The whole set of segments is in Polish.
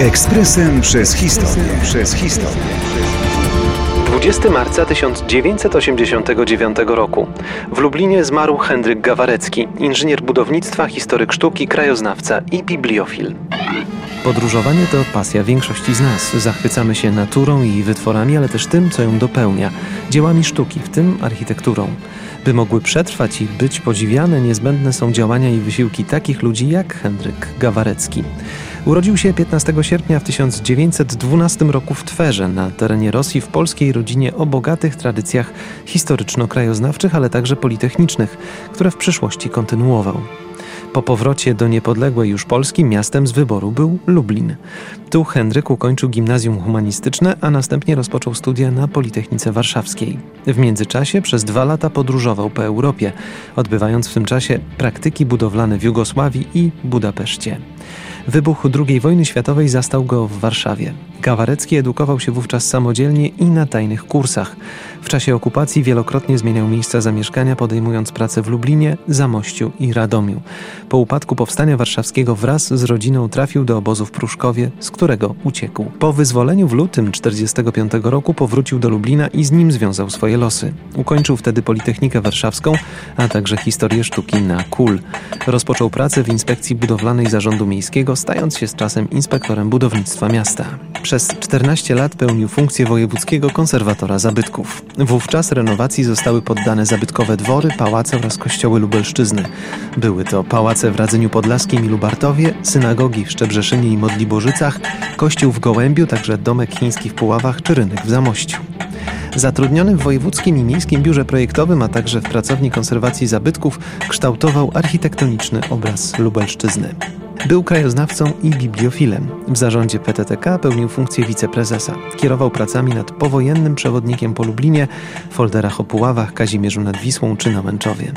Ekspresem przez historię. Przez historię. 20 marca 1989 roku. W Lublinie zmarł Henryk Gawarecki, inżynier budownictwa, historyk sztuki, krajoznawca i bibliofil. Podróżowanie to pasja większości z nas. Zachwycamy się naturą i wytworami, ale też tym, co ją dopełnia dziełami sztuki, w tym architekturą. By mogły przetrwać i być podziwiane, niezbędne są działania i wysiłki takich ludzi jak Henryk Gawarecki. Urodził się 15 sierpnia w 1912 roku w Twerze, na terenie Rosji, w polskiej rodzinie o bogatych tradycjach historyczno-krajoznawczych, ale także politechnicznych, które w przyszłości kontynuował. Po powrocie do niepodległej już Polski miastem z wyboru był Lublin. Tu Henryk ukończył gimnazjum humanistyczne, a następnie rozpoczął studia na Politechnice Warszawskiej. W międzyczasie przez dwa lata podróżował po Europie, odbywając w tym czasie praktyki budowlane w Jugosławii i Budapeszcie. Wybuch II wojny światowej zastał go w Warszawie. Kawarecki edukował się wówczas samodzielnie i na tajnych kursach. W czasie okupacji wielokrotnie zmieniał miejsca zamieszkania, podejmując pracę w Lublinie, Zamościu i Radomiu. Po upadku powstania warszawskiego wraz z rodziną trafił do obozu w Pruszkowie, z którego uciekł. Po wyzwoleniu w lutym 1945 roku powrócił do Lublina i z nim związał swoje losy. Ukończył wtedy Politechnikę Warszawską, a także historię sztuki na KUL. Rozpoczął pracę w inspekcji budowlanej Zarządu Miejskiego, stając się z czasem inspektorem budownictwa miasta. Przez 14 lat pełnił funkcję wojewódzkiego konserwatora zabytków. Wówczas renowacji zostały poddane zabytkowe dwory, pałace oraz kościoły Lubelszczyzny. Były to pałace w Radzeniu Podlaskim i Lubartowie, synagogi w Szczebrzeszynie i Modliborzycach, kościół w Gołębiu, także domek chiński w Puławach czy rynek w Zamościu. Zatrudniony w Wojewódzkim i Miejskim Biurze Projektowym, a także w Pracowni Konserwacji Zabytków, kształtował architektoniczny obraz Lubelszczyzny. Był krajoznawcą i bibliofilem. W zarządzie PTTK pełnił funkcję wiceprezesa. Kierował pracami nad powojennym przewodnikiem po Lublinie, folderach o Puławach, Kazimierzu nad Wisłą czy na Męczowie.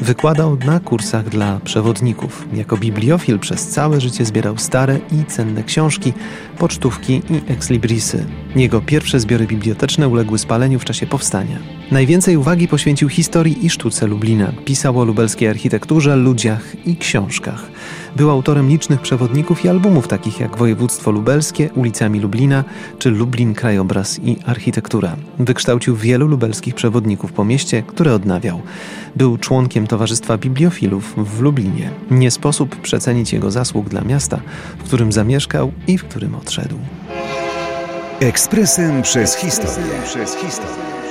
Wykładał na kursach dla przewodników. Jako bibliofil przez całe życie zbierał stare i cenne książki, pocztówki i ekslibrisy. Jego pierwsze zbiory biblioteczne uległy spaleniu w czasie powstania. Najwięcej uwagi poświęcił historii i sztuce Lublina. Pisał o lubelskiej architekturze, ludziach i książkach. Był autorem licznych przewodników i albumów takich jak Województwo Lubelskie, Ulicami Lublina czy Lublin Krajobraz i Architektura. Wykształcił wielu lubelskich przewodników po mieście, które odnawiał. Był członkiem Towarzystwa Bibliofilów w Lublinie. Nie sposób przecenić jego zasług dla miasta, w którym zamieszkał i w którym odszedł. Ekspresem przez historię. Przez historię.